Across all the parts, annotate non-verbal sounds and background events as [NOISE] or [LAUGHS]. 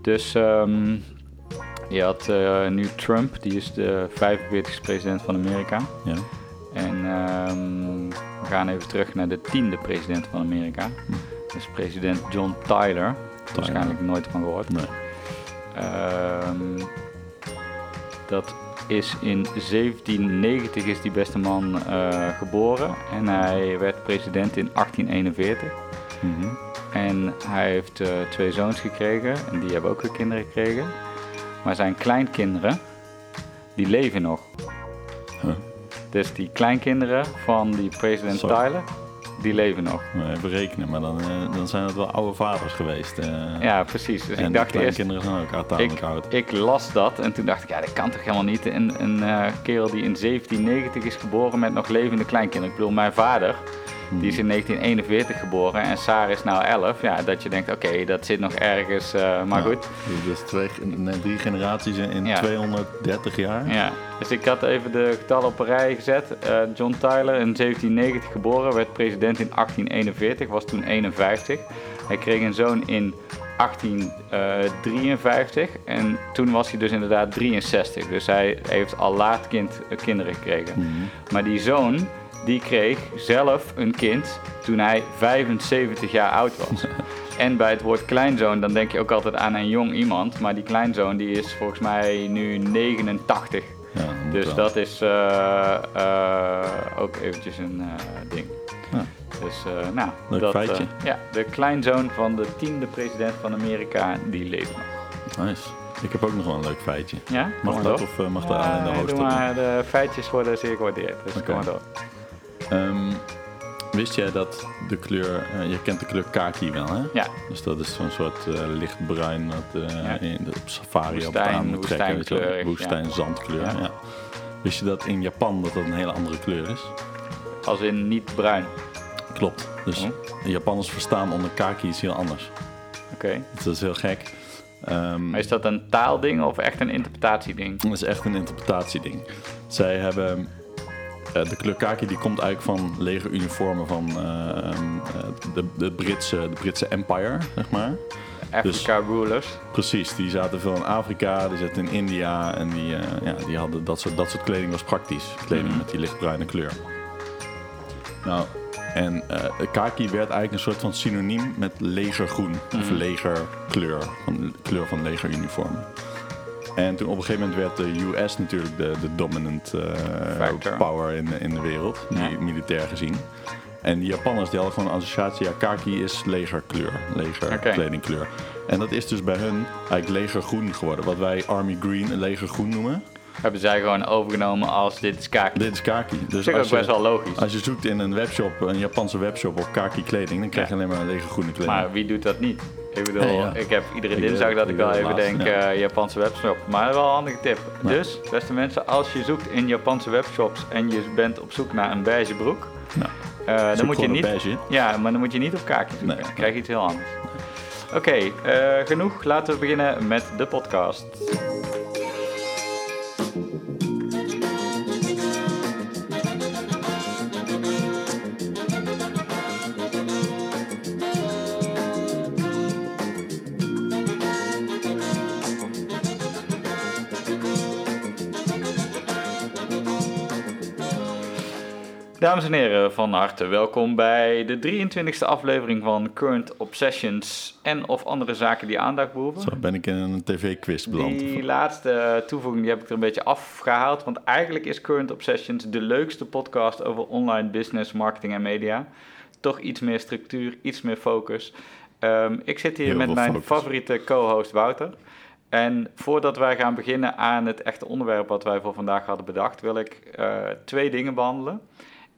Dus ehm, je had eh, nu Trump, die is de 45ste president van Amerika. Ja. En ehm, we gaan even terug naar de tiende president van Amerika. Hm. Dat is president John Tyler. Waarschijnlijk nooit van gehoord. Nee. Ehm, dat is in 1790 is die beste man eh, geboren. En hij werd president in 1841. Mhm. En hij heeft eh, twee zoons gekregen. En die hebben ook weer kinderen gekregen. Maar zijn kleinkinderen, die leven nog. Huh. Dus die kleinkinderen van die president. Tyler, die leven nog. Maar Even rekenen, maar dan, eh, dan zijn het wel oude vaders geweest. eh. Ja, precies. Dus en ik dacht eerst, kleinkinderen zijn ook tamelijk oud. ik las dat en toen dacht ik, ja, dat kan toch helemaal niet. Een, een kerel die in 1790 is geboren met nog levende kleinkinderen. Ik bedoel, mijn vader, die is in 1941 geboren en Sarah is nou 11. Ja, dat je denkt, oké, dat zit nog ergens, eh, maar Ja. goed. Dus dat is twee, nee, drie generaties in in Ja. 230 jaar. Ja, dus ik had even de getallen op een rij gezet. Eh, John Tyler in 1790 geboren, werd president in 1841, was toen 51. Hij kreeg een zoon in 1853 en toen was hij dus inderdaad 63. Dus hij heeft al laat kind, eh, kinderen gekregen. Mhm. Maar die zoon, die kreeg zelf een kind toen hij 75 jaar oud was. [LAUGHS] En bij het woord kleinzoon, dan denk je ook altijd aan een jong iemand. Maar die kleinzoon, die is volgens mij nu 89. Ja, dat Dus wel. dat is eh, eh, ook eventjes een eh, ding. Ja. Dus, nou, Leuk dat, feitje. ja, de kleinzoon van de tiende president van Amerika, die leeft nog. Nice. Ik heb ook nog wel een leuk feitje. Ja, Mag dat of mag dat Ja, alleen de host doe maar, de feitjes worden zeer gewaardeerd, dus kom maar door. Ehm, wist jij dat de kleur, eh, je kent de kleur kaki wel hè? Ja, Dus dat is zo'n soort eh, lichtbruin dat eh, Ja. in de, op safari op Woestijn- aan moet trekken. woestijnkleurig, Woestijn, zandkleur. Ja. Ja. Wist je dat in Japan dat dat een hele andere kleur is? als in niet bruin. Klopt. Dus de Japanners verstaan onder kaki iets heel anders. Oké. Dus dat is heel gek. Ehm, Maar is dat een taalding of echt een interpretatieding? Dat is echt een interpretatieding. Zij hebben. Eh, de kleur kaki die komt eigenlijk van legeruniformen van eh, ehm, eh, de, de, Britse, de Britse Empire, zeg maar. Africa rulers. Precies, die zaten veel in Afrika, die zaten in India en die, ja, die hadden dat soort, dat soort kleding was praktisch. Kleding Mhm. met die lichtbruine kleur. Nou, en kaki werd eigenlijk een soort van synoniem met legergroen. Of Mhm. legerkleur, van, kleur van legeruniformen. En toen op een gegeven moment werd de US natuurlijk de, de dominant eh, power in, de- in de wereld, Ja. mi- militair gezien. En die Japanners die hadden gewoon een associatie, ja, kaki is legerkleur, legerkledingkleur. En dat is dus bij hun eigenlijk legergroen geworden. Wat wij Army Green, legergroen noemen. Hebben zij gewoon overgenomen als dit is kaki. Dit is kaki. Dus Dat is ook je, best wel logisch. als je zoekt in een webshop, een Japanse webshop op kaki kleding, dan krijg je alleen maar legergroene kleding. Maar wie doet dat niet? Ik bedoel, ja. ik heb iedere Ik dinsdag dat ik wel even denk, ja. eh, Japanse webshop. Maar wel een handige tip. Ja. Dus, beste mensen, als je zoekt in Japanse webshops en je bent op zoek naar een beige broek, Nou, eh, dan moet je niet... beige. Ja, maar dan moet je niet op kaki zoeken. Nee. Dan krijg je iets heel anders. Oké, eh, genoeg. Laten we beginnen met de podcast. Dames en heren, van harte welkom bij de 23e aflevering van Current Obsessions en of andere zaken die aandacht behoeven. Zo ben ik in een tv-quiz beland. Die laatste toevoeging die heb ik er een beetje afgehaald, want eigenlijk is Current Obsessions de leukste podcast over online business, marketing en media. Toch iets meer structuur, iets meer focus. Ehm, ik zit hier Heel met mijn focus. favoriete co-host Wouter. En voordat wij gaan beginnen aan het echte onderwerp wat wij voor vandaag hadden bedacht, wil ik eh, twee dingen behandelen.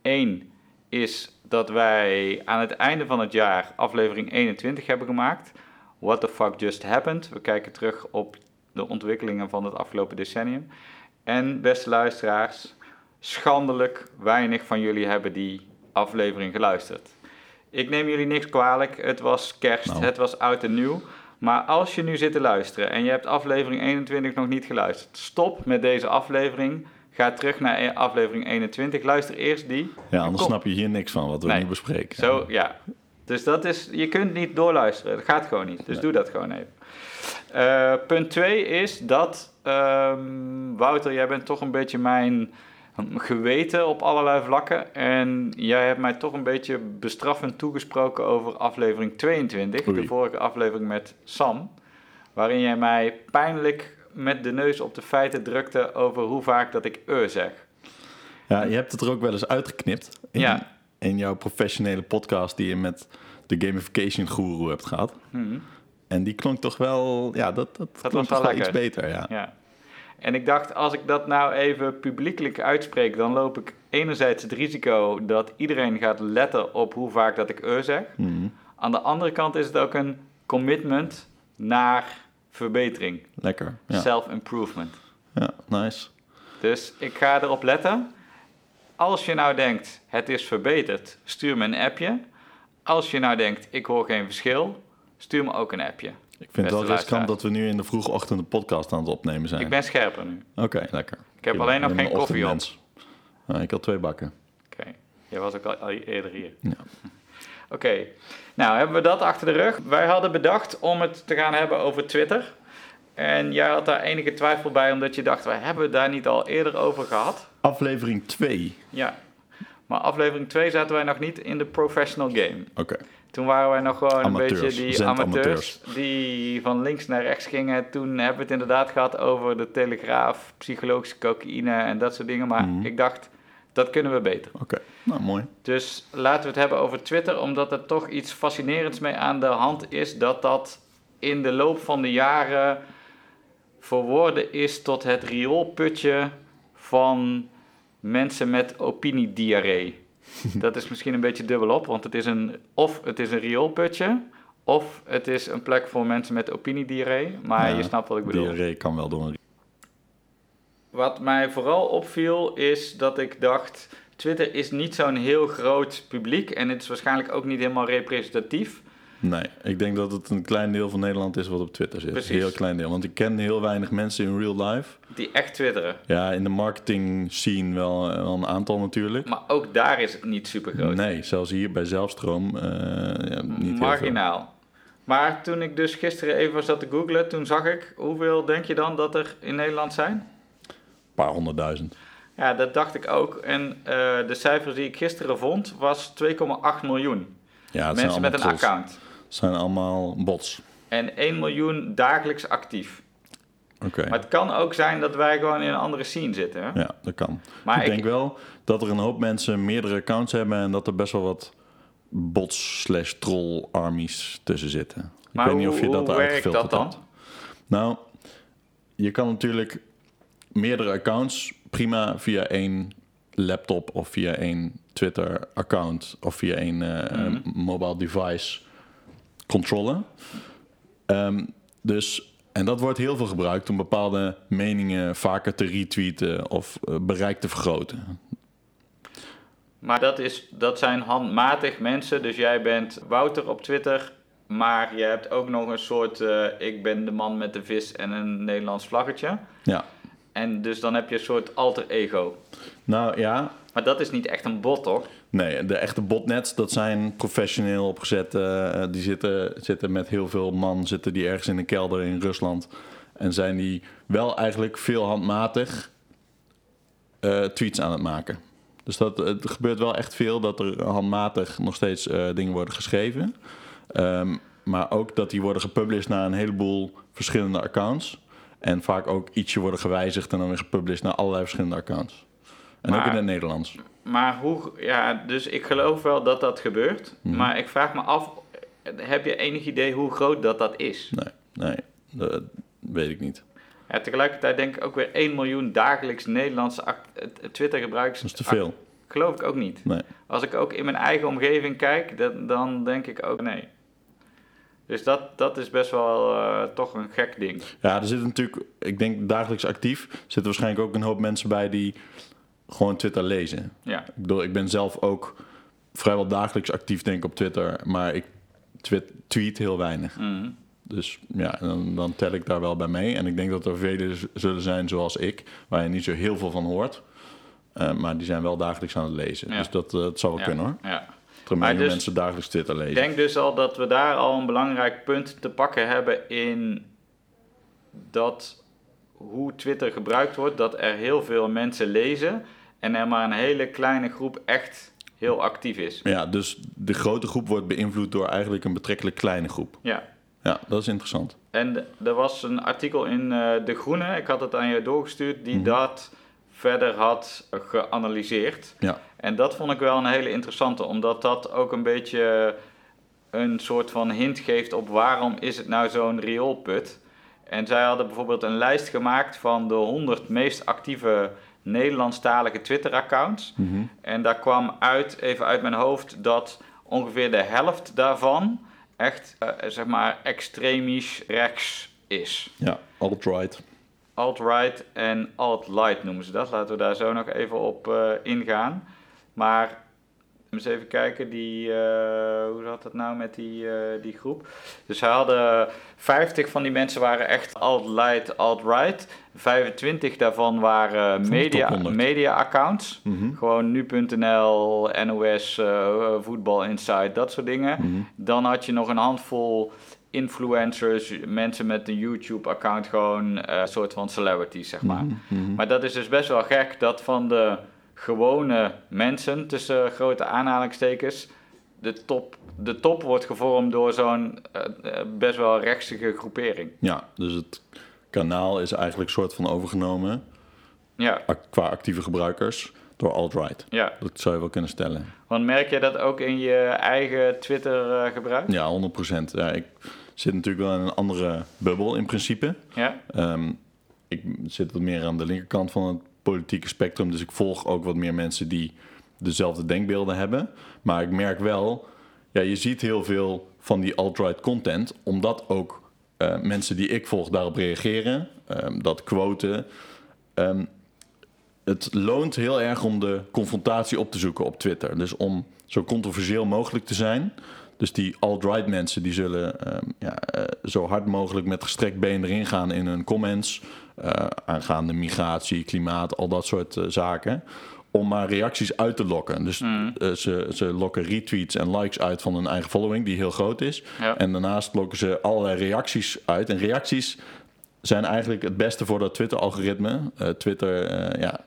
Eén is dat wij aan het einde van het jaar aflevering 21 hebben gemaakt. What the fuck just happened? We kijken terug op de ontwikkelingen van het afgelopen decennium. En beste luisteraars, schandelijk weinig van jullie hebben die aflevering geluisterd. Ik neem jullie niks kwalijk. Het was kerst, Nou. het was oud en nieuw. Maar als je nu zit te luisteren en je hebt aflevering 21 nog niet geluisterd, stop met deze aflevering. Ga terug naar aflevering 21. Luister eerst die. Ja, anders snap je hier niks van wat we Nee. nu bespreken. Zo, ja. Dus dat is, je kunt niet doorluisteren. Dat gaat gewoon niet. Dus Nee. doe dat gewoon even. Uh, punt 2 is dat, um, Wouter, jij bent toch een beetje mijn geweten op allerlei vlakken. En jij hebt mij toch een beetje bestraffend toegesproken over aflevering 22, de vorige aflevering met Sam. Waarin jij mij pijnlijk met de neus op de feiten drukte over hoe vaak dat ik e zeg. Ja, je hebt het er ook wel eens uitgeknipt. In, ja. in jouw professionele podcast die je met de gamification guru hebt gehad. Hmm. En die klonk toch wel, ja, dat, dat, dat klonk toch wel iets beter. Ja. ja. En ik dacht, als ik dat nou even publiekelijk uitspreek, dan loop ik enerzijds het risico dat iedereen gaat letten op hoe vaak dat ik e zeg. Hmm. Aan de andere kant is het ook een commitment naar verbetering. Lekker. Ja. Self-improvement. Ja, nice. Dus ik ga erop letten. Als je nou denkt, het is verbeterd, stuur me een appje. Als je nou denkt, ik hoor geen verschil, stuur me ook een appje. Ik vind het wel riskant dat we nu in de vroege ochtend een podcast aan het opnemen zijn. Ik ben scherper nu. Oké, lekker. Ik heb alleen nog geen koffie op. ik had twee bakken. Oké, jij was ook al eerder hier. Ja. Oké, nou hebben we dat achter de rug. Wij hadden bedacht om het te gaan hebben over Twitter. En jij had daar enige twijfel bij, omdat je dacht, wij hebben het daar niet al eerder over gehad. Aflevering 2. Ja, maar aflevering 2 zaten wij nog niet in de professional game. Oké. Toen waren wij nog gewoon een beetje die amateurs, die van links naar rechts gingen. Toen hebben we het inderdaad gehad over de telegraaf, psychologische cocaïne en dat soort dingen. Maar mhm. ik dacht, dat kunnen we beter. Oké, nou mooi. Dus laten we het hebben over Twitter, omdat er toch iets fascinerends mee aan de hand is. Dat dat in de loop van de jaren verworden is tot het rioolputje van mensen met opiniediarree. [LAUGHS] dat is misschien een beetje dubbelop, want het is een, of het is een rioolputje, of het is een plek voor mensen met opiniediarree. Maar je snapt wat ik bedoel. Diarree kan wel door een wat mij vooral opviel is dat ik dacht, Twitter is niet zo'n heel groot publiek en het is waarschijnlijk ook niet helemaal representatief. Nee, ik denk dat het een klein deel van Nederland is wat op Twitter zit. Precies. Een heel klein deel. Want ik ken heel weinig mensen in real life. Die echt twitteren. Ja, in de marketing scene wel, wel een aantal natuurlijk. Maar ook daar is het niet super groot. Nee, zelfs hier bij Zelfstroom uh, ja, niet Marginaal. Maar toen ik dus gisteren even zat te googlen, toen zag ik, hoeveel denk je dan dat er in Nederland zijn? Paar honderdduizend. Ja, dat dacht ik ook. En uh, de cijfers die ik gisteren vond, was 2,8 miljoen. Ja, Mensen met een account. Het zijn allemaal bots. En 1 miljoen dagelijks actief. Oké. Maar het kan ook zijn dat wij gewoon in een andere scene zitten. Hè? Ja, dat kan. Maar ik, denk wel dat er een hoop mensen meerdere accounts hebben en dat er best wel wat bots slash troll armies tussen zitten. Maar ik weet niet of je dat eruit dat dan? Nou, je kan natuurlijk meerdere accounts prima via één laptop of via één Twitter-account of via één uh, mobile device controllen. Um, dus, en dat wordt heel veel gebruikt om bepaalde meningen vaker te retweeten of uh, bereik te vergroten. Maar dat, is, dat zijn handmatig mensen. Dus jij bent Wouter op Twitter, maar je hebt ook nog een soort: uh, ik ben de man met de vis en een Nederlands vlaggetje. Ja. En dus dan heb je een soort alter ego. Nou ja. Maar dat is niet echt een bot, toch? Nee, de echte botnets, dat zijn professioneel opgezet. Uh, die zitten, zitten met heel veel man, zitten die ergens in een kelder in Rusland. En zijn die wel eigenlijk veel handmatig uh, tweets aan het maken. Dus dat, het gebeurt wel echt veel dat er handmatig nog steeds uh, dingen worden geschreven. Um, maar ook dat die worden gepubliceerd naar een heleboel verschillende accounts. En vaak ook ietsje worden gewijzigd en dan weer gepubliceerd naar allerlei verschillende accounts. En ook in het Nederlands. Maar hoe, ja, dus ik geloof wel dat dat gebeurt. Mhm. Maar ik vraag me af, heb je enig idee hoe groot dat dat is? Nee, nee, dat weet ik niet. Ja, tegelijkertijd denk ik ook weer 1 miljoen dagelijks Nederlandse Twitter-gebruikers. Dat is te veel. Geloof ik ook niet. Nee. Als ik ook in mijn eigen omgeving kijk, dan, dan denk ik ook nee. Dus dat, dat is best wel uh, toch een gek ding. Ja, er zitten natuurlijk, ik denk dagelijks actief, zitten waarschijnlijk ook een hoop mensen bij die gewoon Twitter lezen. Ja. Ik bedoel, ik ben zelf ook vrijwel dagelijks actief denk ik op Twitter, maar ik tweet, tweet heel weinig. Mm. Dus ja, dan, dan, tel ik daar wel bij mee. En ik denk dat er velen zullen zijn zoals ik, waar je niet zo heel veel van hoort. Uh, maar die zijn wel dagelijks aan het lezen. Dus dat, dat zou wel ja. kunnen hoor. Ja. Maar dus, mensen dagelijks Twitter lezen. Ik denk dus al dat we daar al een belangrijk punt te pakken hebben in dat hoe Twitter gebruikt wordt, dat er heel veel mensen lezen en er maar een hele kleine groep echt heel actief is. Ja, dus de grote groep wordt beïnvloed door eigenlijk een betrekkelijk kleine groep. Ja. Ja, dat is interessant. En er was een artikel in eh, De Groene, ik had het aan je doorgestuurd, die Mhm. dat verder had geanalyseerd. Ja, En dat vond ik wel een hele interessante, omdat dat ook een beetje een soort van hint geeft op waarom is het nou zo'n rioolput. En zij hadden bijvoorbeeld een lijst gemaakt van de 100 meest actieve Nederlandstalige Twitter-accounts. Mhm. En daar kwam uit, even uit mijn hoofd, dat ongeveer de helft daarvan echt, eh, zeg maar, extremisch rechts is. ja alt-right. Alt-right en alt-light noemen ze dat. Laten we daar zo nog even op eh, ingaan. Maar eens even kijken, die, eh, hoe zat het nou met die, eh, die groep? Dus ze hadden 50 van die mensen waren echt alt-light, alt-right. 25 daarvan waren media, top 100. media accounts. Mhm. Gewoon nu.nl, NOS, eh Voetbal Insight, dat soort dingen. Mhm. Dan had je nog een handvol influencers, mensen met een YouTube-account, gewoon een soort van celebrities, zeg maar. Mhm. Maar dat is dus best wel gek dat van de gewone mensen, tussen grote aanhalingstekens, de top, de top wordt gevormd door zo'n eh, eh, best wel rechtsige groepering. Ja, dus het kanaal is eigenlijk soort van overgenomen Ja, qua actieve gebruikers door alt-right. ja. Dat zou je wel kunnen stellen. Want merk je dat ook in je eigen Twitter-gebruik? Ja, 100%. Ja, ik zit natuurlijk wel in een andere bubbel in principe. ja? Ehm, ik zit wat meer aan de linkerkant van het politieke spectrum, dus ik volg ook wat meer mensen die dezelfde denkbeelden hebben. Maar ik merk wel, ja, je ziet heel veel van die alt-right content, omdat ook eh, mensen die ik volg daarop reageren, ehm, dat quoten. Ehm, het loont heel erg om de confrontatie op te zoeken op Twitter. Dus om zo controversieel mogelijk te zijn. Dus die alt-right mensen die zullen ehm, ja, eh, zo hard mogelijk met gestrekt been erin gaan in hun comments. Eh, aangaande migratie, klimaat, al dat soort eh, zaken. Om maar reacties uit te lokken. Dus eh, ze, ze lokken retweets en likes uit van hun eigen following, die heel groot is. Ja. En daarnaast lokken ze allerlei reacties uit. En reacties zijn eigenlijk het beste voor dat Twitter-algoritme. Twitter ja,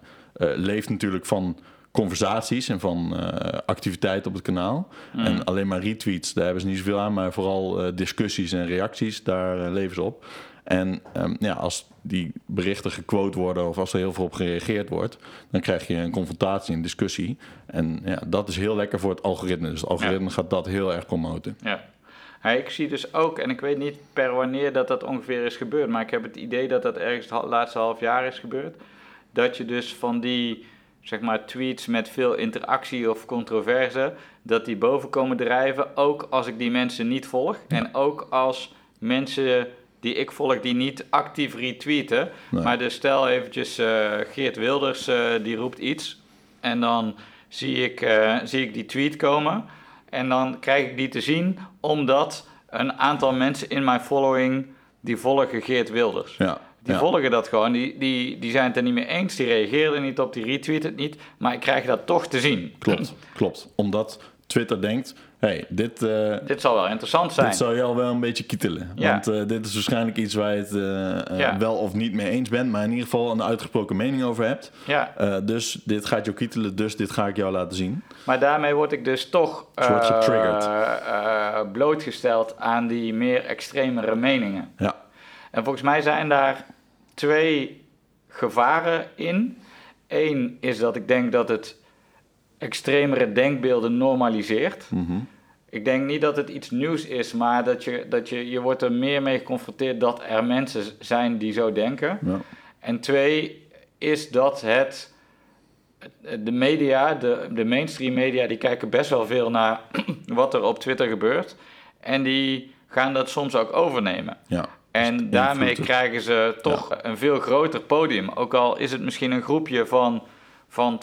leeft natuurlijk van conversaties en van activiteit op het kanaal. En alleen maar retweets, daar hebben ze niet zoveel aan, maar vooral discussies en reacties, daar leven ze op. En ehm, ja, als die berichten gequote worden of als er heel veel op gereageerd wordt, dan krijg je een confrontatie, een discussie. En ja, dat is heel lekker voor het algoritme. Dus het algoritme gaat dat heel erg promoten. Ja. Ja, ik zie dus ook, en ik weet niet per wanneer dat dat ongeveer is gebeurd, maar ik heb het idee dat dat ergens het laatste half jaar is gebeurd. Dat je dus van die, zeg maar, tweets met veel interactie of controverse, dat die boven komen drijven, ook als ik die mensen niet volg. En ook als mensen die ik volg die niet actief retweeten. Nee. Maar dus stel eventjes eh, Geert Wilders, eh, die roept iets. En dan zie ik, eh, zie ik die tweet komen. En dan krijg ik die te zien, omdat een aantal mensen in mijn following, die volgen Geert Wilders. Ja, Die ja. volgen dat gewoon, die, die, die zijn het er niet mee eens, die reageren er niet op, die retweeten het niet. Maar ik krijg dat toch te zien. Klopt, klopt. Omdat Twitter denkt, hey, dit, eh, Dit zal wel interessant zijn. dit zou jou wel een beetje kietelen. Ja. Want eh, dit is waarschijnlijk iets waar je het eh, Ja. wel of niet mee eens bent, maar in ieder geval een uitgesproken mening over hebt. Ja, dus dit gaat jou kietelen, dus dit ga ik jou laten zien. maar daarmee word ik dus toch Dus blootgesteld aan die meer extremere meningen. Ja, En volgens mij zijn daar twee gevaren in. Eén is dat ik denk dat het extremere denkbeelden normaliseert. mhm. Ik denk niet dat het iets nieuws is, maar dat je, dat je, je wordt er meer mee geconfronteerd dat er mensen zijn die zo denken. ja. En twee is dat het, de media, de, de mainstream media, die kijken best wel veel naar [CLEARS THROAT] wat er op Twitter gebeurt. En die gaan dat soms ook overnemen. ja. En daarmee invloed. krijgen ze toch een veel groter podium. Ook al is het misschien een groepje van, van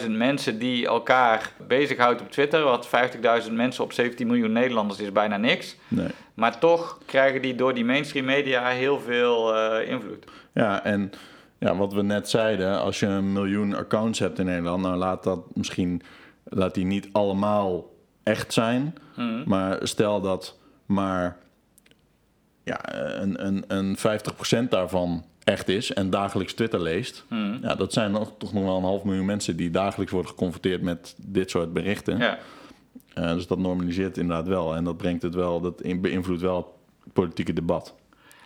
50.000 mensen die elkaar bezighoudt op Twitter. Wat 50.000 mensen op 17 miljoen Nederlanders is bijna niks. Nee. Maar toch krijgen die door die mainstream media heel veel eh, invloed. Ja, en ja, wat we net zeiden, als je een miljoen accounts hebt in Nederland, nou laat dat misschien, laat die niet allemaal echt zijn. Mhm. Maar stel dat maar ja, een, een, een 50% daarvan echt is en dagelijks Twitter leest, ja, dat zijn nog, toch nog wel een half miljoen mensen die dagelijks worden geconfronteerd met dit soort berichten. Ja. Eh, dus dat normaliseert inderdaad wel en dat brengt het wel, dat beïnvloedt wel het politieke debat.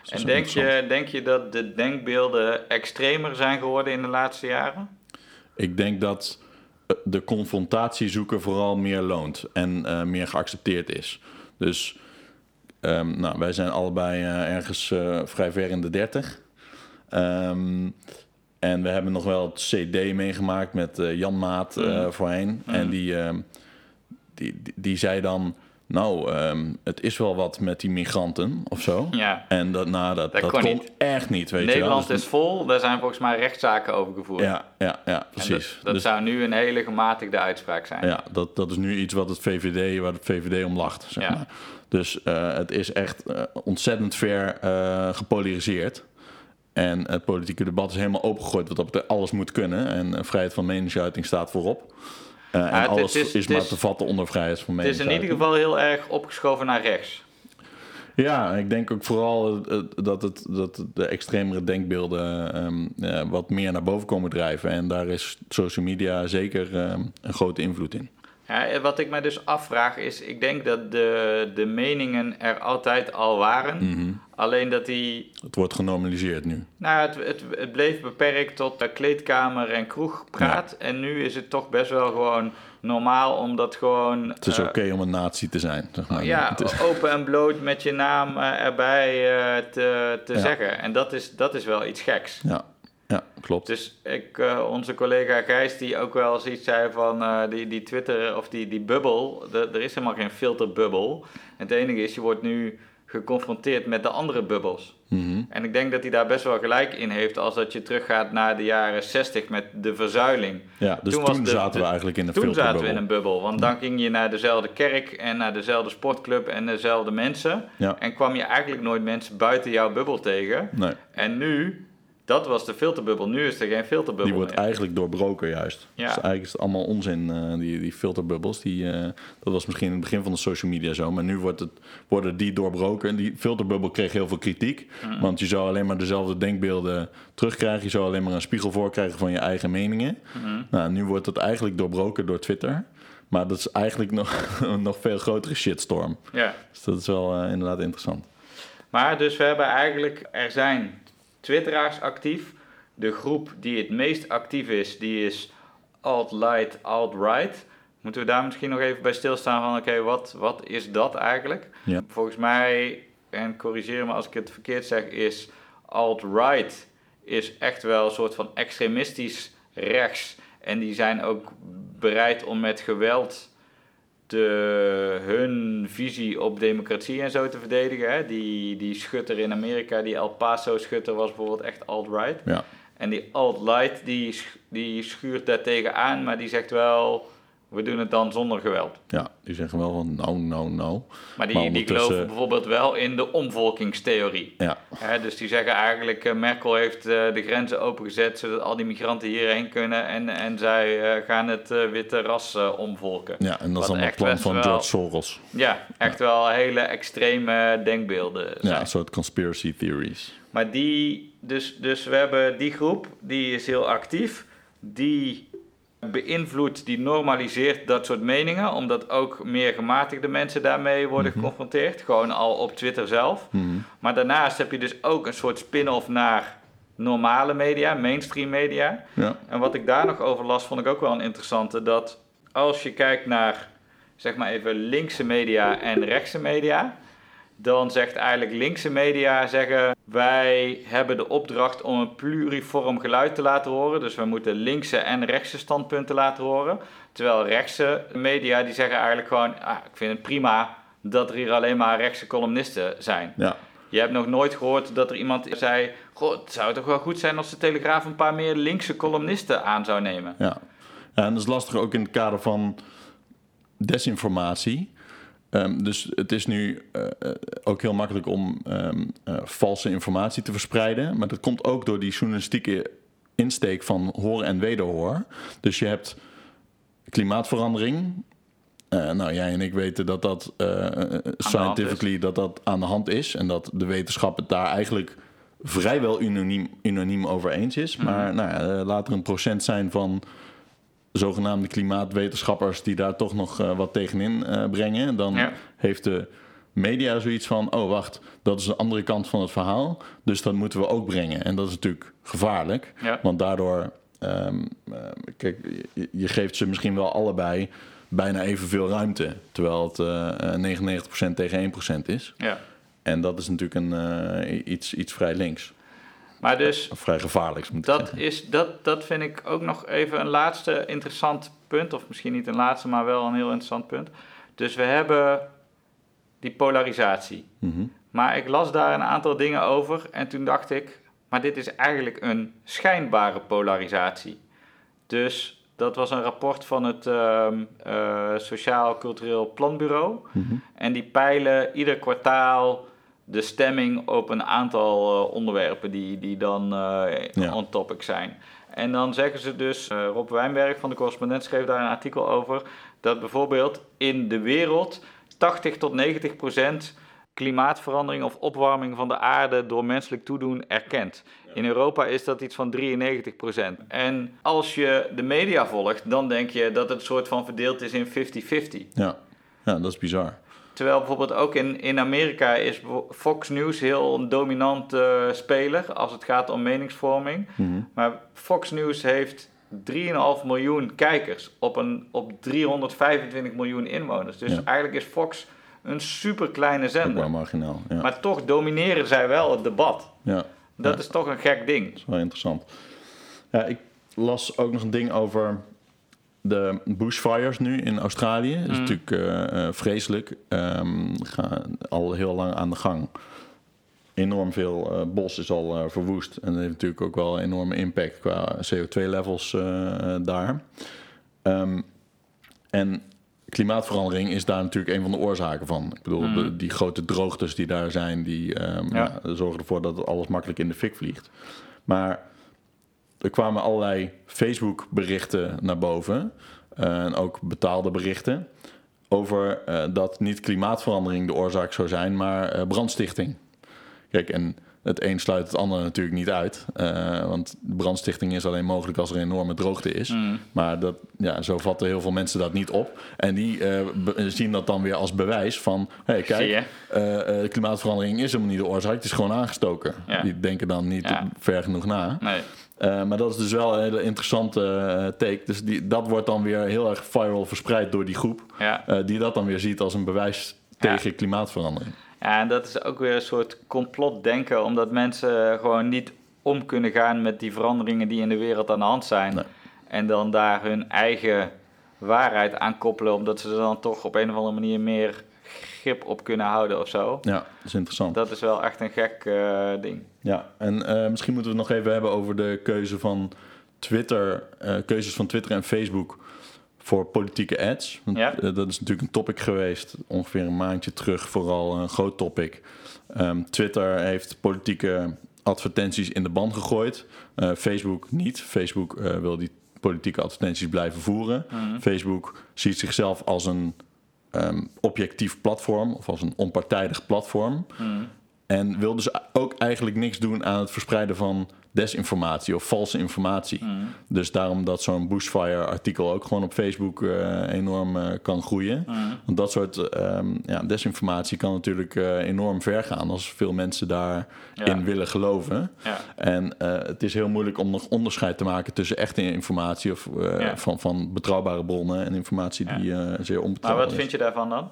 Dus En denk je, denk je dat de denkbeelden extremer zijn geworden in de laatste jaren? Ik denk dat eh, de confrontatie zoeken vooral meer loont en eh, meer geaccepteerd is. Dus ehm, nou, wij zijn allebei ergens vrij ver in de 30. Ehm, en we hebben nog wel het CD meegemaakt met eh, Jan Maat eh, voorheen. En die, ehm, die, die, die zei dan. Nou, ehm, het is wel wat met die migranten of zo. Ja. En dat, nou, dat, Dat dat, kon niet. echt niet, weet je wel. Nederland Dus- is vol, daar zijn volgens mij rechtszaken over gevoerd. Ja, ja, ja, En precies. Dat, dat Dus- zou nu een hele gematigde uitspraak zijn. Ja, dat, dat is nu iets wat het VVD, waar het VVD om lacht. Zeg Ja. maar. Dus eh, het is echt ontzettend ver eh, gepolariseerd. En het politieke debat is helemaal opengegooid. Wat dat betreft, alles moet kunnen. En eh, vrijheid van meningsuiting staat voorop. Eh, en het- alles het is, maar is- te vatten onder vrijheid van Het is in meningsuiting. ieder geval heel erg opgeschoven naar rechts. Ja, ik denk ook vooral dat, het, dat de extremere denkbeelden ehm, eh, wat meer naar boven komen drijven. En daar is social media zeker ehm, een grote invloed in. Ja, wat ik me dus afvraag is, ik denk dat de, de meningen er altijd al waren. Mhm. Alleen dat die, Het wordt genormaliseerd nu. nou het, het, het bleef beperkt tot eh, kleedkamer en kroegpraat. En nu is het toch best wel gewoon normaal, omdat gewoon... Het is eh, oké om een nazi te zijn. Zeg maar. Ja, Het is- open en bloot met je naam eh, erbij eh, te, te Ja. zeggen. En dat is, dat is wel iets geks. ja, ja, klopt. Dus ik, eh, onze collega Gijs, die ook wel eens iets zei van eh, die, die Twitter of die, die bubbel, de- er is helemaal geen filterbubbel. Het enige is, je wordt nu geconfronteerd met de andere bubbels. Mhm. En ik denk dat hij daar best wel gelijk in heeft als dat je teruggaat naar de jaren 60 met de verzuiling. Ja, dus Toen toen, was de- zaten we eigenlijk in een Toen zaten we in een bubbel, want dan ging je naar dezelfde kerk en naar dezelfde sportclub en dezelfde mensen. Ja. En kwam je eigenlijk nooit mensen buiten jouw bubbel tegen. Nee, En nu, dat was de filterbubbel, nu is er geen filterbubbel die wordt meer. eigenlijk doorbroken juist. Ja. Dus eigenlijk is het allemaal onzin, eh, die, die filterbubbels. Die, eh, dat was misschien in het begin van de social media zo. Maar nu wordt het, worden die doorbroken. En die filterbubbel kreeg heel veel kritiek. Mm. Want je zou alleen maar dezelfde denkbeelden terugkrijgen. Je zou alleen maar een spiegel voorkrijgen van je eigen meningen. Mm. Nou, nu wordt het eigenlijk doorbroken door Twitter. Maar dat is eigenlijk nog een [LAUGHS] nog veel grotere shitstorm. Ja. Dus dat is wel eh, inderdaad interessant. Maar dus we hebben eigenlijk, er zijn twitteraars actief. De groep die het meest actief is, die is alt-light, alt-right. Moeten we daar misschien nog even bij stilstaan van, oké, wat, wat is dat eigenlijk? Ja. Volgens mij, en corrigeer me als ik het verkeerd zeg, is alt-right is echt wel een soort van extremistisch rechts. En die zijn ook bereid om met geweld de, hun visie op democratie en zo te verdedigen. Hè? Die, die schutter in Amerika, die El Paso schutter, was bijvoorbeeld echt alt-right. Ja. En die alt-light, die, die schuurt daartegen aan, maar die zegt wel, we doen het dan zonder geweld. Ja, die zeggen wel van nou, nou, nou. Maar die, Maar die geloven bijvoorbeeld wel in de omvolkingstheorie. Ja, dus die zeggen eigenlijk, eh, Merkel heeft eh, de grenzen opengezet zodat al die migranten hierheen kunnen en, en zij eh, gaan het witte ras omvolken. ja en dat is allemaal echt plan van wel- George Soros. Ja, echt wel hele extreme denkbeelden. Ja, een soort conspiracy theories. Maar die, dus, dus we hebben die groep, die is heel actief. Die beïnvloedt, die normaliseert dat soort meningen, omdat ook meer gematigde mensen daarmee worden geconfronteerd. Gewoon al op Twitter zelf. Maar daarnaast heb je dus ook een soort spin-off naar normale media, mainstream media. Ja, En wat ik daar nog over las, vond ik ook wel een interessante. Dat als je kijkt naar, zeg maar even, linkse media en rechtse media. Dan zegt eigenlijk linkse media zeggen... wij hebben de opdracht om een pluriform geluid te laten horen. Dus we moeten linkse en rechtse standpunten laten horen. Terwijl rechtse media die zeggen eigenlijk gewoon... Ah, ik vind het prima dat er hier alleen maar rechtse columnisten zijn. ja, Je hebt nog nooit gehoord dat er iemand zei... Goh, het zou toch wel goed zijn als de Telegraaf een paar meer linkse columnisten aan zou nemen. ja. ja en dat is lastig ook in het kader van desinformatie. Ehm, dus het is nu eh, eh, ook heel makkelijk om eh, valse informatie te verspreiden. Maar dat komt ook door die journalistieke insteek van hoor en wederhoor. Dus je hebt klimaatverandering. Nou, jij en ik weten dat dat scientifically dat dat aan de hand is. En dat de wetenschap het daar eigenlijk vrijwel unaniem, unaniem over eens is. Mhm. Maar nou ja, laat er een procent zijn van zogenaamde klimaatwetenschappers die daar toch nog uh, wat tegenin uh, brengen. Dan Ja. heeft de media zoiets van: oh wacht, dat is de andere kant van het verhaal. Dus dat moeten we ook brengen. En dat is natuurlijk gevaarlijk, Ja. want daardoor, ehm, eh, kijk, je, je geeft ze misschien wel allebei bijna evenveel ruimte. Terwijl het eh, eh, 99% tegen 1% is. Ja. En dat is natuurlijk een, eh, iets, iets vrij links. Maar dus Of vrij gevaarlijks, moet dat, zeggen. is, dat, dat vind ik ook nog even een laatste interessant punt. Of misschien niet een laatste, maar wel een heel interessant punt. Dus we hebben die polarisatie. Mhm. Maar ik las daar een aantal dingen over en toen dacht ik, maar dit is eigenlijk een schijnbare polarisatie. Dus dat was een rapport van het ehm, eh, Sociaal Cultureel Planbureau. Mhm. En die peilen ieder kwartaal de stemming op een aantal eh, onderwerpen die, die dan eh, Ja. on topic zijn. En dan zeggen ze dus, eh, Rob Wijnberg van de correspondent schreef daar een artikel over, dat bijvoorbeeld in de wereld 80 tot 90 procent klimaatverandering of opwarming van de aarde door menselijk toedoen erkent. In Europa is dat iets van 93 procent. En als je de media volgt, dan denk je dat het soort van verdeeld is in 50-50. Ja. ja, dat is bizar. Terwijl bijvoorbeeld ook in, in Amerika is Fox News heel een dominant eh, speler als het gaat om meningsvorming. Mhm. Maar Fox News heeft 3,5 miljoen kijkers op, een, op 325 miljoen inwoners. Dus Ja. eigenlijk is Fox een super kleine zender. marginaal. Ja. Maar toch domineren zij wel het debat. ja. Dat Ja. is toch een gek ding. Dat is wel interessant. Ja, ik las ook nog een ding over de bushfires nu in Australië. Is Mhm. natuurlijk eh, eh, vreselijk. Ehm, gaan al heel lang aan de gang. Enorm veel eh, bos is al verwoest. En dat heeft natuurlijk ook wel een enorme impact qua CO2-levels daar. Ehm, en klimaatverandering is daar natuurlijk een van de oorzaken van. Ik bedoel, de- die grote droogtes die daar zijn, die ehm, Ja. ja, zorgen ervoor dat alles makkelijk in de fik vliegt. Maar er kwamen allerlei Facebook-berichten naar boven. eh, en ook betaalde berichten. Over eh, dat niet klimaatverandering de oorzaak zou zijn, maar eh, brandstichting. Kijk, en het een sluit het ander natuurlijk niet uit. eh, want brandstichting is alleen mogelijk als er een enorme droogte is. Mm. Maar dat, ja, zo vatten heel veel mensen dat niet op. En die eh, zien dat dan weer als bewijs van... Hé, hey, kijk, eh, klimaatverandering is helemaal niet de oorzaak. Het is gewoon aangestoken. Ja. Die denken dan niet Ja. ver genoeg na. Nee. Maar dat is dus wel een hele interessante take. Dus die, dat wordt dan weer heel erg viral verspreid door die groep. Ja. die dat dan weer ziet als een bewijs Ja. tegen klimaatverandering. Ja, en dat is ook weer een soort complotdenken, omdat mensen gewoon niet om kunnen gaan met die veranderingen die in de wereld aan de hand zijn. Nee. En dan daar hun eigen waarheid aan koppelen, omdat ze er dan toch op een of andere manier meer grip op kunnen houden of zo. Ja, dat is interessant. Dat is wel echt een gek eh, ding. Ja, en eh, misschien moeten we het nog even hebben over de keuze van Twitter, eh, keuzes van Twitter en Facebook voor politieke ads. Want, Ja. eh, dat is natuurlijk een topic geweest, ongeveer een maandje terug, vooral een groot topic. Ehm, Twitter heeft politieke advertenties in de band gegooid. Eh, Facebook niet. Facebook eh, wil die politieke advertenties blijven voeren. Mhm. Facebook ziet zichzelf als een ehm, objectief platform of als een onpartijdig platform. Mhm. En wil dus ook eigenlijk niks doen aan het verspreiden van desinformatie of valse informatie. Mhm. Dus daarom dat zo'n bushfire-artikel ook gewoon op Facebook eh, enorm eh, kan groeien. Mhm. Want dat soort ehm, ja, desinformatie kan natuurlijk eh, enorm ver gaan als veel mensen daarin Ja. willen geloven. Ja. En het is heel moeilijk om nog onderscheid te maken tussen echte informatie of, van, van betrouwbare bronnen en informatie die zeer Maar onbetrouwbaar wat is. vind je daarvan dan?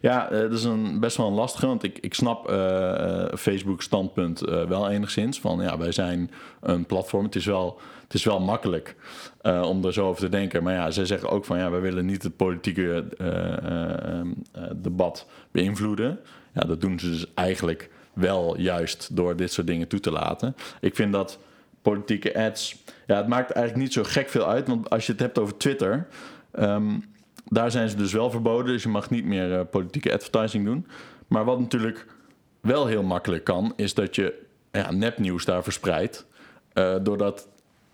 Ja, eh, dat is een, best wel een lastige, want ik, ik snap eh, eh, Facebook standpunt wel enigszins. Van ja, wij zijn een platform. Het is wel, het is wel makkelijk om er zo over te denken. Maar ja, zij zeggen ook van ja, wij willen niet het politieke eh, eh, eh, debat beïnvloeden. Ja, dat doen ze dus eigenlijk wel juist door dit soort dingen toe te laten. Ik vind dat politieke ads, ja, het maakt eigenlijk niet zo gek veel uit. Want als je het hebt over Twitter... ehm, daar zijn ze dus wel verboden, dus je mag niet meer eh, politieke advertising doen. Maar wat natuurlijk wel heel makkelijk kan, is dat je ja, nepnieuws daar verspreidt. eh, doordat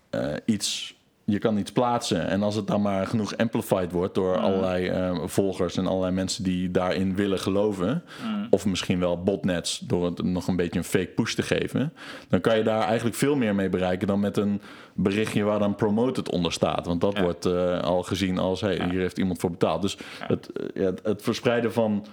eh, iets je kan iets plaatsen. En als het dan maar genoeg amplified wordt door Mm. allerlei eh, volgers en allerlei mensen die daarin willen geloven. Mm. Of misschien wel botnets door het nog een beetje een fake push te geven. Dan kan je daar eigenlijk veel meer mee bereiken dan met een berichtje waar dan promoted onder staat. Want dat Ja. wordt eh, al gezien als hey, hier heeft iemand voor betaald. Dus het, eh, ja, het, het verspreiden van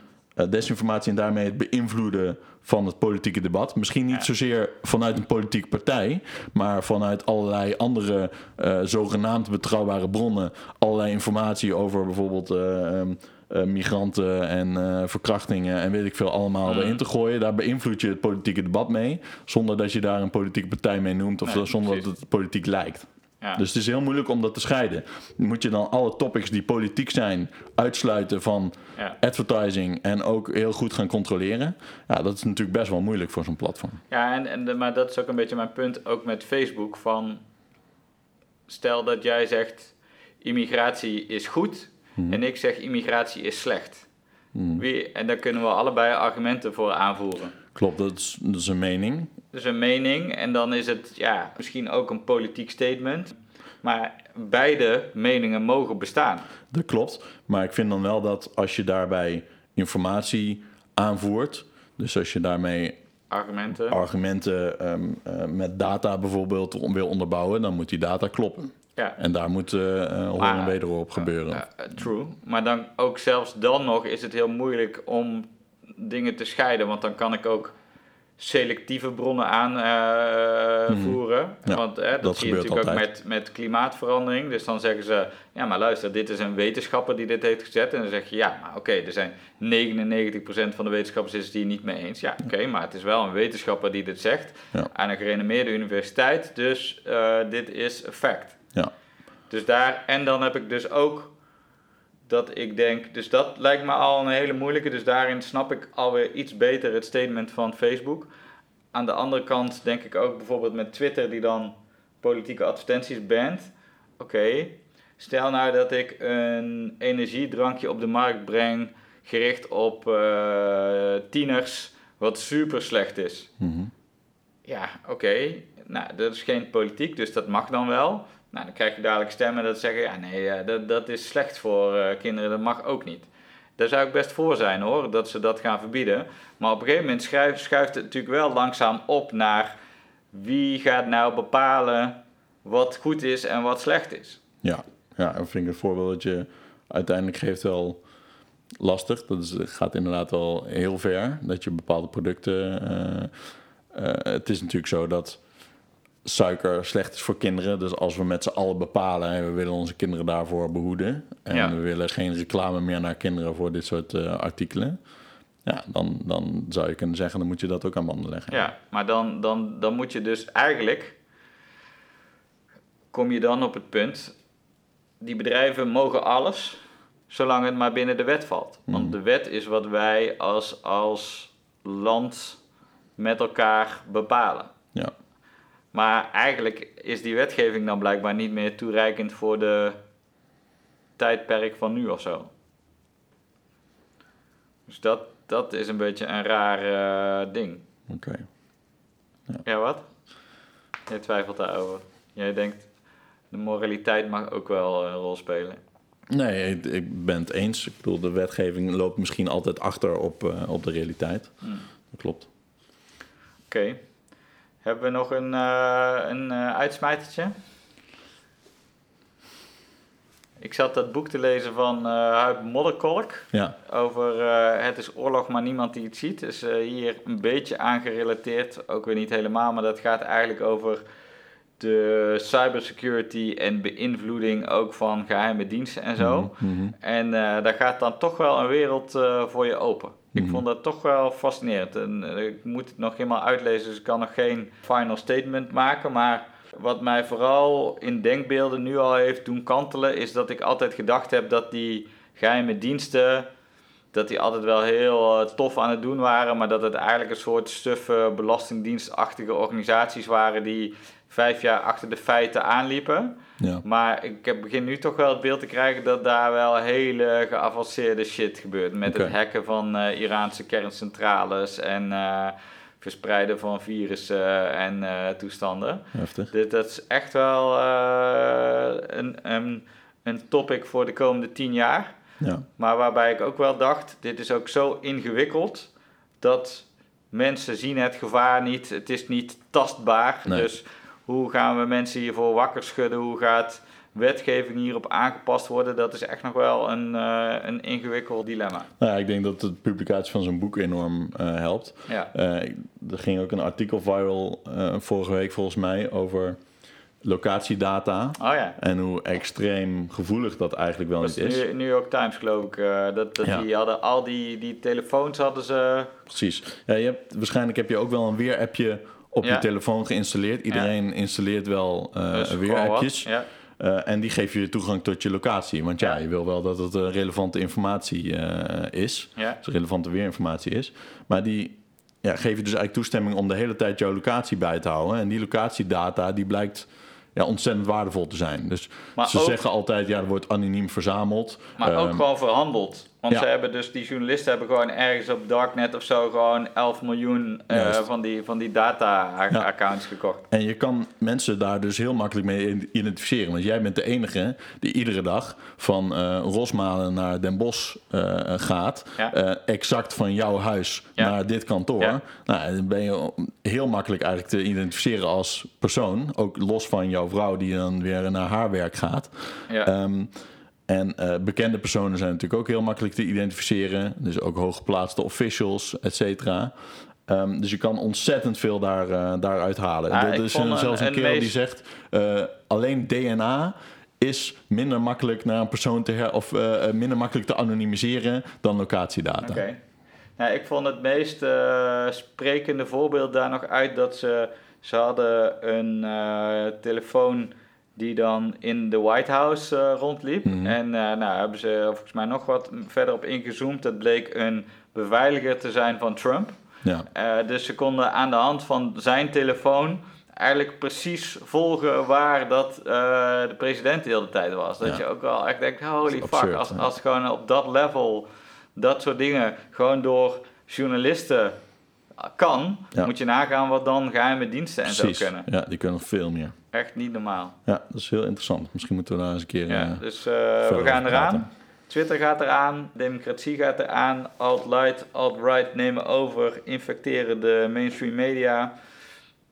desinformatie en daarmee het beïnvloeden van het politieke debat. Misschien niet zozeer vanuit een politieke partij, maar vanuit allerlei andere eh, zogenaamd betrouwbare bronnen. Allerlei informatie over bijvoorbeeld eh, ehm, eh, migranten en eh, verkrachtingen en weet ik veel allemaal Mm. erin te gooien. Daar beïnvloed je het politieke debat mee, zonder dat je daar een politieke partij mee noemt of Nee, zonder precies. dat het politiek lijkt. Ja. Dus het is heel moeilijk om dat te scheiden. Moet je dan alle topics die politiek zijn uitsluiten van Ja. advertising en ook heel goed gaan controleren? Ja, dat is natuurlijk best wel moeilijk voor zo'n platform. Ja, en, en, maar dat is ook een beetje mijn punt, ook met Facebook. Van, stel dat jij zegt, immigratie is goed en ik zeg, immigratie is slecht. Wie, en daar kunnen we allebei argumenten voor aanvoeren. Klopt, dat is, dat is een mening. Dus een mening en dan is het ja, misschien ook een politiek statement. Maar beide meningen mogen bestaan. Dat klopt. Maar ik vind dan wel dat als je daarbij informatie aanvoert, dus als je daarmee Argumenten. argumenten ehm, eh, met data bijvoorbeeld wil onderbouwen, dan moet die data kloppen. Ja. En daar moet eh eh, hoor en wederhoor op gebeuren. Eh, true. Maar dan ook zelfs dan nog is het heel moeilijk om dingen te scheiden. Want dan kan ik ook selectieve bronnen aanvoeren. Mhm. Ja, want dat, dat zie je gebeurt natuurlijk ook met, met klimaatverandering. Dus dan zeggen ze, ja maar luister, dit is een wetenschapper die dit heeft gezet. En dan zeg je, ja maar oké, er zijn 99% van de wetenschappers is het hier niet mee eens. Ja oké, maar het is wel een wetenschapper die dit zegt. Ja. Aan een gerenommeerde universiteit. Dus eh, dit is een fact. Ja. Dus daar, en dan heb ik dus ook dat ik denk, dus dat lijkt me al een hele moeilijke. Dus daarin snap ik alweer iets beter het statement van Facebook. Aan de andere kant denk ik ook bijvoorbeeld met Twitter, die dan politieke advertenties bant. Oké, stel nou dat ik een energiedrankje op de markt breng, gericht op eh, tieners, wat super slecht is. Mhm. Ja, oké. Nou, dat is geen politiek, dus dat mag dan wel. Nou, dan krijg je dadelijk stemmen dat zeggen, ja nee, eh, dat, dat is slecht voor eh, kinderen, dat mag ook niet. Daar zou ik best voor zijn hoor, dat ze dat gaan verbieden. Maar op een gegeven moment schuift, het natuurlijk wel langzaam op naar wie gaat nou bepalen wat goed is en wat slecht is. Ja, ja, en vind ik een voorbeeld dat je uiteindelijk geeft wel lastig. Dat gaat inderdaad wel heel ver. Dat je bepaalde producten. eh, het is natuurlijk zo dat suiker slecht is voor kinderen. Dus als we met z'n allen bepalen en we willen onze kinderen daarvoor behoeden. En Ja. we willen geen reclame meer naar kinderen voor dit soort eh, artikelen. Ja, dan, dan zou je kunnen zeggen, dan moet je dat ook aan banden leggen. Ja, maar dan, dan, dan moet je dus eigenlijk, kom je dan op het punt, die bedrijven mogen alles, zolang het maar binnen de wet valt. Want de wet is wat wij als, als land met elkaar bepalen. Ja. Maar eigenlijk is die wetgeving dan blijkbaar niet meer toereikend voor de tijdperk van nu of zo. Dus dat, dat is een beetje een raar eh, ding. Oké. Ja, wat? Jij twijfelt daarover. Jij denkt, de moraliteit mag ook wel een rol spelen. Nee, ik, ik ben het eens. Ik bedoel, de wetgeving loopt misschien altijd achter op, eh, op de realiteit. Dat klopt. Oké. Hebben we nog een, eh een eh, uitsmijtertje? Ik zat dat boek te lezen van eh Huib Modderkolk. Ja, Over het is oorlog, maar niemand die het ziet. Is eh, hier een beetje aangerelateerd. Ook weer niet helemaal, maar dat gaat eigenlijk over de cybersecurity en beïnvloeding ook van geheime diensten en zo. Mhm. En eh, daar gaat dan toch wel een wereld voor je open. Ik Mhm. vond dat toch wel fascinerend. En, eh, ik moet het nog helemaal uitlezen, dus ik kan nog geen final statement maken. Maar wat mij vooral in denkbeelden nu al heeft doen kantelen, is dat ik altijd gedacht heb dat die geheime diensten, dat die altijd wel heel eh, tof aan het doen waren, maar dat het eigenlijk een soort stuffe belastingdienstachtige organisaties waren die vijf jaar achter de feiten aanliepen. ja. Maar ik begin nu toch wel het beeld te krijgen dat daar wel hele geavanceerde shit gebeurt. Met het hacken van eh, Iraanse kerncentrales en eh, verspreiden van virussen en eh, toestanden. Heftig. Dit, dat is echt wel een, een, een topic voor de komende tien jaar. Ja. Maar waarbij ik ook wel dacht, dit is ook zo ingewikkeld dat mensen zien het gevaar niet. Het is niet tastbaar. Nee. Dus hoe gaan we mensen hiervoor wakker schudden? Hoe gaat wetgeving hierop aangepast worden? Dat is echt nog wel een, eh, een ingewikkeld dilemma. Nou ja, ik denk dat de publicatie van zo'n boek enorm eh, helpt. Ja, Eh, er ging ook een artikel viral vorige week volgens mij over locatiedata. oh ja. En hoe extreem gevoelig dat eigenlijk wel Dat niet is. New, New York Times geloof ik. dat dat Ja. die hadden al die, die telefoons hadden ze. Precies. Ja, je hebt, waarschijnlijk heb je ook wel een weerappje op je telefoon geïnstalleerd. Iedereen installeert wel dus wat. Ja. Eh, en die geven je toegang tot je locatie. Want ja, Ja. je wil wel dat het eh, relevante informatie is. Ja. Dus relevante weerinformatie is. Maar die ja, geven je dus eigenlijk toestemming om de hele tijd jouw locatie bij te houden. En die locatiedata die blijkt ja, ontzettend waardevol te zijn. Dus Maar ze ook- zeggen altijd, ja, er wordt anoniem verzameld. Maar ook Ehm, gewoon verhandeld. Want ja. ze hebben dus, die journalisten hebben gewoon ergens op Darknet of zo gewoon 11 miljoen eh, van die, van die data-accounts gekocht. En je kan mensen daar dus heel makkelijk mee identificeren. Want jij bent de enige die iedere dag van eh, Rosmalen naar Den Bosch eh, gaat. Ja. Exact van jouw huis naar dit kantoor. Nou, dan ben je heel makkelijk eigenlijk te identificeren als persoon. Ook los van jouw vrouw die dan weer naar haar werk gaat. Ja. Ehm, en eh, bekende personen zijn natuurlijk ook heel makkelijk te identificeren. Dus ook hooggeplaatste officials, et cetera. Ehm, dus je kan ontzettend veel daar, eh, daaruit halen. Er is een, zelfs een, een kerel die zegt... eh, alleen DNA is minder makkelijk naar een persoon te her... of minder makkelijk te anonimiseren dan locatiedata. Oké. Nou, ik vond het meest sprekende voorbeeld daar nog uit dat ze, ze hadden een telefoon die dan in de White House eh, rondliep. Mhm. En eh, nou hebben ze volgens mij nog wat verder op ingezoomd. Het bleek een beveiliger te zijn van Trump. Ja. Eh, dus ze konden aan de hand van zijn telefoon eigenlijk precies volgen waar dat de president de hele tijd was. Dat Ja. je ook wel echt denkt, holy Dat fuck, absurd, als, ja. als gewoon op dat level dat soort dingen gewoon door journalisten kan, Ja. moet je nagaan wat dan geheime diensten en Precies. zo kunnen. Ja, die kunnen nog veel meer. Echt niet normaal. Ja, dat is heel interessant. Misschien moeten we daar eens een keer... Ja, eh, dus eh, we gaan eraan. Twitter gaat eraan, democratie gaat eraan, alt-right, alt-right nemen over, infecteren de mainstream media.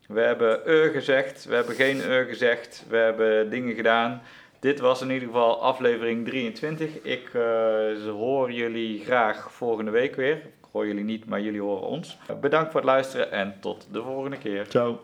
We hebben ur gezegd, we hebben geen ur gezegd, we hebben dingen gedaan. Dit was in ieder geval aflevering 23. Ik eh, hoor jullie graag volgende week weer. Jullie niet, maar jullie horen ons. Bedankt voor het luisteren en tot de volgende keer. Ciao.